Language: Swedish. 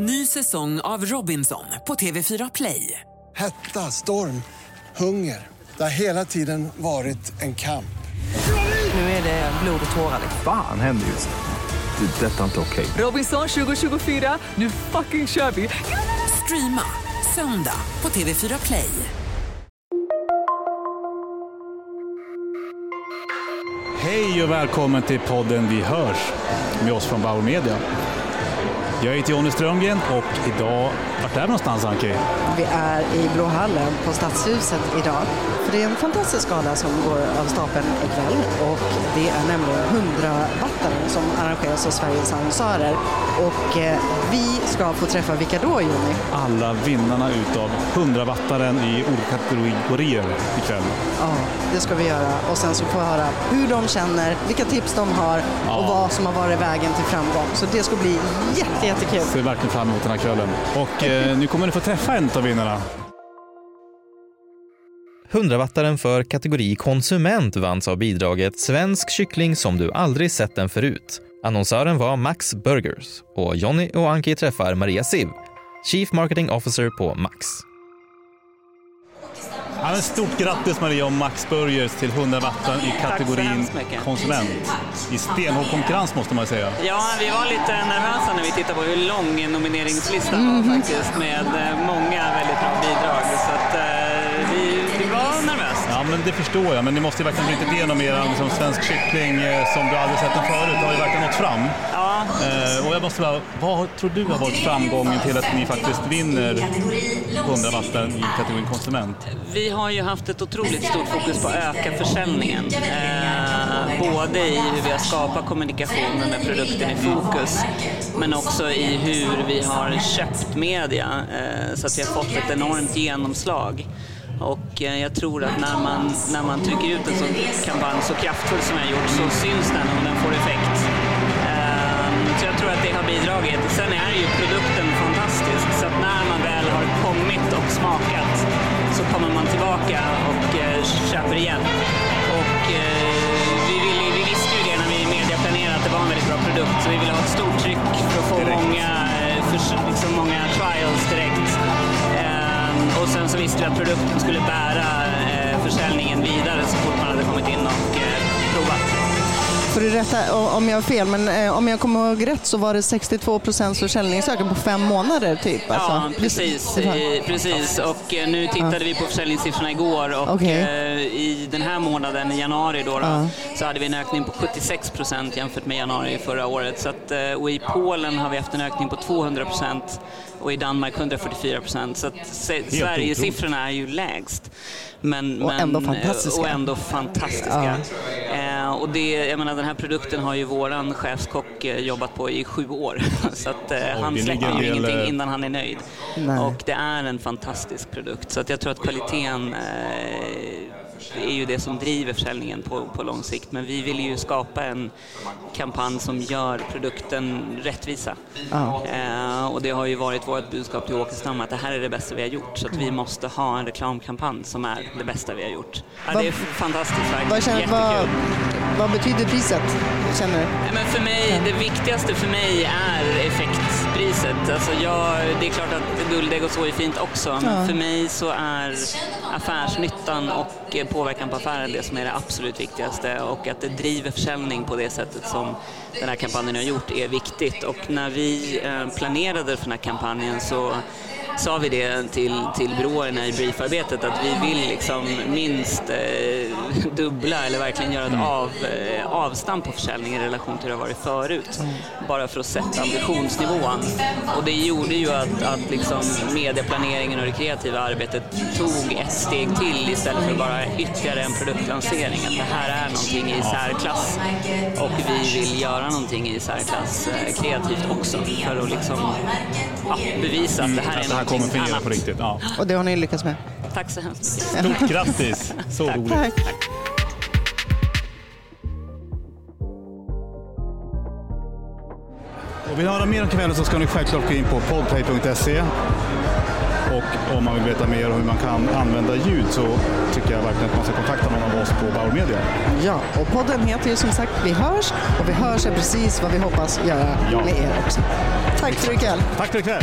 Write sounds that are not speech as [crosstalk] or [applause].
Ny säsong av Robinson på TV4 Play. Hetta, storm, hunger. Det har hela tiden varit en kamp. Nu är det blod och tårar. Fan händer just nu. Det. Detta är inte okej. Robinson 2024, nu fucking kör vi! Streama söndag på TV4 Play. Hej och välkommen till podden Vi hörs med oss från Bauer Media. Jag heter Jonny Strömgren och idag, vart är vi någonstans Anki? Vi är i Blå hallen på Stadshuset idag. För det är en fantastisk gala som går av stapeln ikväll och det är nämligen 100-wattaren som arrangeras av Sveriges annonsörer. Och eh, vi ska få träffa vilka då Jonny? Alla vinnarna utav 100-wattaren i olika kategorier ikväll. Ja, det ska vi göra och sen så får vi höra hur de känner, vilka tips de har och vad som har varit vägen till framgång. Så det ska bli jätte, jättekul. Ser verkligen fram emot den här kvällen. Och eh, nu kommer ni få träffa en av vinnarna. 100-wattaren för kategori konsument vanns av bidraget Svensk kyckling som du aldrig sett den förut. Annonsören var Max Burgers och Jonny och Anki träffar Maria Siv, Chief Marketing Officer på Max. Ja, men stort grattis Maria och Max Burgers till 100-wattaren i kategorin konsument. I stenhård konkurrens måste man säga. Ja, vi var lite nervösa när vi tittade på hur lång nomineringslistan var faktiskt med eh, många väldigt bra bidrag. Så att, eh, vi, vi var nervösa. Ja, men det förstår jag. Men ni måste ju verkligen brutit igenom er liksom, svensk kyckling eh, som du aldrig sett den förut. Det har ju verkligen nått fram. Eh, och jag måste bara, vad tror du har varit framgången till att ni faktiskt vinner 100 vatten i kategorin konsument? vi har ju haft ett otroligt stort fokus på att öka försäljningen. Eh, både i hur vi har skapat kommunikationen med produkten i fokus, men också i hur vi har köpt media eh, så att vi har fått ett enormt genomslag. Och eh, jag tror att när man, när man trycker ut en sån kampanj så kraftfull som jag har gjort så syns den och den får effekt. Det har bidragit. Sen är ju produkten fantastisk så att när man väl har kommit och smakat så kommer man tillbaka och eh, köper igen. Och eh, vi, ville, vi visste ju det när vi mediaplanerade att det var en väldigt bra produkt så vi ville ha ett stort tryck för att få Direkt. många, eh, förs- liksom många trials direkt. Ehm, Och sen så visste vi att produkten skulle bära eh, försäljningen vidare så fort man hade kommit in och eh, provat. Får du rätta om jag har fel, men eh, om jag kommer ihåg rätt så var det 62 procents försäljningsökning på fem månader typ. Ja, alltså. precis. Eh, precis. Och eh, nu tittade vi på försäljningssiffrorna igår och eh, i den här månaden, i januari, då, då, Ja. så hade vi en ökning på 76 procent jämfört med januari förra året. Så att, och i Polen har vi haft en ökning på 200 procent och i Danmark 144 procent. Så Sverigesiffrorna är ju lägst. Men, Och men, ändå fantastiska. Och ändå fantastiska. Eh, och det, jag menar, den här produkten har ju våran chefskock eh, jobbat på i sju år. [laughs] Så att, eh, han släpper ju ingenting eh, innan han är nöjd. Nej. Och det är en fantastisk produkt. Så att jag tror att kvaliteten eh, är ju det som driver försäljningen på, på lång sikt. Men vi vill ju skapa en kampanj som gör produkten rättvisa. Ja. Eh, och det har ju varit vårt budskap till Åkestam att det här är det bästa vi har gjort. Så att vi måste ha en reklamkampanj som är det bästa vi har gjort. Ja, Vad- det är fantastiskt Vad, verkligen. Jättekul. vad, vad betyder priset? Känner du? Nej, Men för mig, det viktigaste för mig är effektpriset. Alltså jag, det är klart att guldägg och så är fint också, men Ja. för mig så är affärsnyttan och påverkan på affären det som är det absolut viktigaste och att det driver försäljning på det sättet som den här kampanjen har gjort är viktigt. Och när vi eh, planerade för den här kampanjen så sa vi det till, till byråerna i briefarbetet att vi vill liksom minst eh, dubbla eller verkligen göra ett av, eh, avstamp på försäljning i relation till hur det har varit förut. Bara för att sätta ambitionsnivån. Och det gjorde ju att, att liksom medieplaneringen och det kreativa arbetet tog ett steg till istället för bara ytterligare en produktlansering. Att det här är någonting i särklass och vi vill göra någonting i särklass eh, kreativt också för att liksom, ja, bevisa att det här är Att det här kommer någonting fungera annat. på riktigt. Ja. Och det har ni lyckats med? Tack så hemskt mycket. Stort grattis! Så roligt. Tack. Och vill ni höra mer om kvällen så ska ni självklart gå in på podplay.se Och om man vill veta mer om hur man kan använda ljud så tycker jag verkligen att man ska kontakta någon av oss på Bauer Media. Ja, och podden heter ju som sagt Vi hörs och Vi hörs är precis vad vi hoppas göra Ja. med er också. Tack för ikväll. Tack för ikväll!